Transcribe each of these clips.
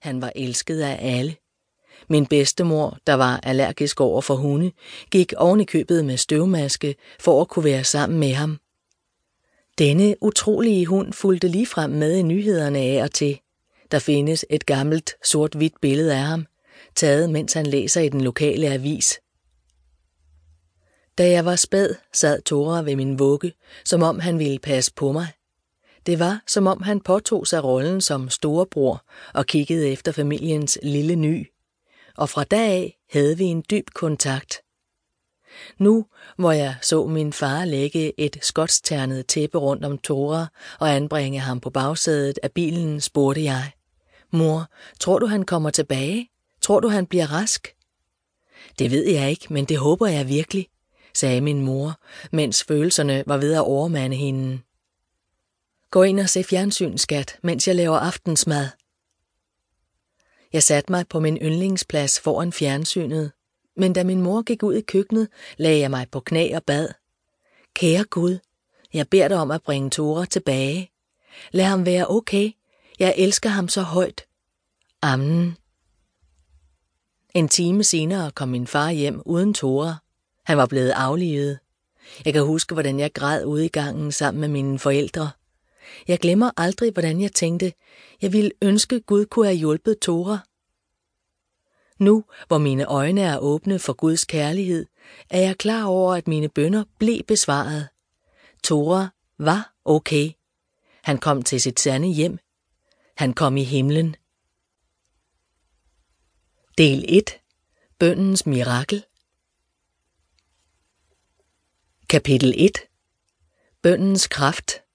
Han var elsket af alle. Min bedstemor, der var allergisk over for hunde, gik oven i købet med støvmaske for at kunne være sammen med ham. Denne utrolige hund fulgte ligefrem med i nyhederne af og til. Der findes et gammelt sort-hvidt billede af ham, taget mens han læser i den lokale avis. Da jeg var spæd, sad Tora ved min vugge, som om han ville passe på mig. Det var, som om han påtog sig rollen som storebror og kiggede efter familiens lille ny. Og fra dag af havde vi en dyb kontakt. Nu, hvor jeg så min far lægge et skotsternet tæppe rundt om Tora og anbringe ham på bagsædet af bilen, spurgte jeg. Mor, tror du han kommer tilbage? Tror du han bliver rask? Det ved jeg ikke, men det håber jeg virkelig, sagde min mor, mens følelserne var ved at overmande hende. Gå ind og se fjernsyn, skat, mens jeg laver aftensmad. Jeg satte mig på min yndlingsplads foran fjernsynet, men da min mor gik ud i køkkenet, lagde jeg mig på knæ og bad. Kære Gud, jeg beder dig om at bringe Tora tilbage. Lad ham være okay. Jeg elsker ham så højt. Amen. En time senere kom min far hjem uden Tora. Han var blevet aflivet. Jeg kan huske, hvordan jeg græd ude i gangen sammen med mine forældre. Jeg glemmer aldrig, hvordan jeg tænkte, jeg ville ønske, Gud kunne have hjulpet Tora. Nu, hvor mine øjne er åbne for Guds kærlighed, er jeg klar over, at mine bønder blev besvaret. Tora var okay. Han kom til sit sande hjem. Han kom i himlen. Del 1. Bøndens mirakel. Kapitel 1. Bøndens kraft.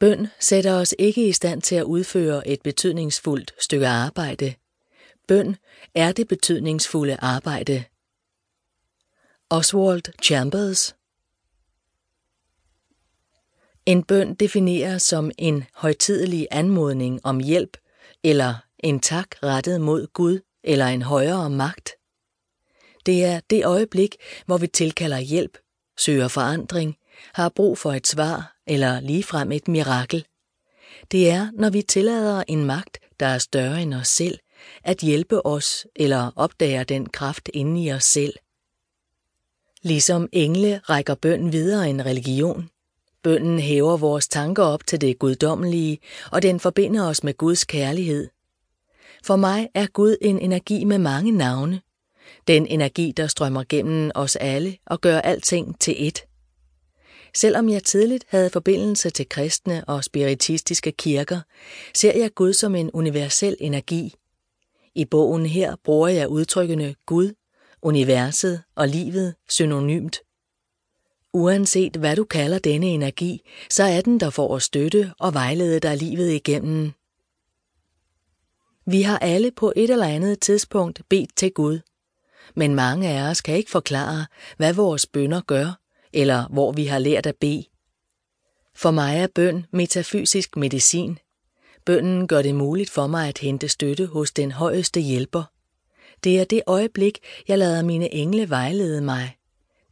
Bøn sætter os ikke i stand til at udføre et betydningsfuldt stykke arbejde. Bøn er det betydningsfulde arbejde. Oswald Chambers En bøn defineres som en højtidelig anmodning om hjælp eller en tak rettet mod Gud eller en højere magt. Det er det øjeblik, hvor vi tilkalder hjælp, søger forandring, har brug for et svar eller ligefrem et mirakel. Det er, når vi tillader en magt, der er større end os selv, at hjælpe os eller opdager den kraft inde i os selv. Ligesom engle rækker bøn videre en religion. Bønnen hæver vores tanker op til det guddommelige, og den forbinder os med Guds kærlighed. For mig er Gud en energi med mange navne. Den energi, der strømmer gennem os alle og gør alting til ét. Selvom jeg tidligt havde forbindelse til kristne og spiritistiske kirker, ser jeg Gud som en universel energi. I bogen her bruger jeg udtrykkene Gud, universet og livet synonymt. Uanset hvad du kalder denne energi, så er den der for at støtte og vejlede dig livet igennem. Vi har alle på et eller andet tidspunkt bedt til Gud, men mange af os kan ikke forklare, hvad vores bønder gør, eller hvor vi har lært at bede. For mig er bøn metafysisk medicin. Bønnen gør det muligt for mig at hente støtte hos den højeste hjælper. Det er det øjeblik, jeg lader mine engle vejlede mig.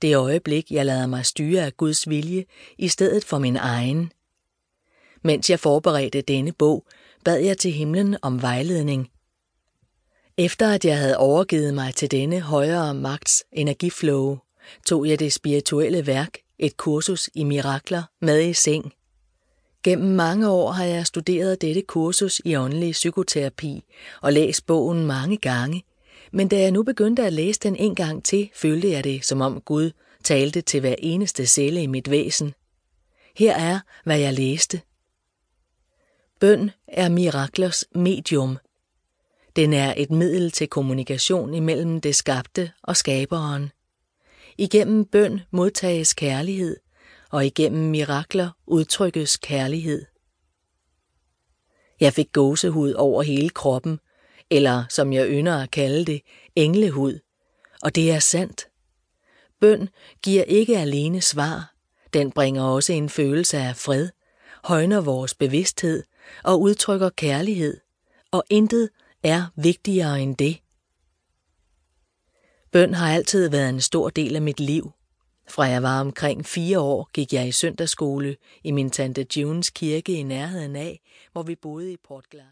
Det øjeblik, jeg lader mig styre af Guds vilje i stedet for min egen. Mens jeg forberedte denne bog, bad jeg til himlen om vejledning. Efter at jeg havde overgivet mig til denne højere magts energiflow, tog jeg det spirituelle værk, et kursus i mirakler, med i seng. Gennem mange år har jeg studeret dette kursus i åndelig psykoterapi og læst bogen mange gange, men da jeg nu begyndte at læse den en gang til, følte jeg det, som om Gud talte til hver eneste celle i mit væsen. Her er, hvad jeg læste. Bøn er miraklers medium. Den er et middel til kommunikation imellem det skabte og skaberen. Igennem bøn modtages kærlighed, og igennem mirakler udtrykkes kærlighed. Jeg fik gåsehud over hele kroppen, eller som jeg ynder at kalde det, englehud. Og det er sandt. Bøn giver ikke alene svar, den bringer også en følelse af fred, højner vores bevidsthed og udtrykker kærlighed, og intet er vigtigere end det. Bøn har altid været en stor del af mit liv. Fra jeg var omkring fire år, gik jeg i søndagsskole i min tante Junes kirke i nærheden af, hvor vi boede i Portglas.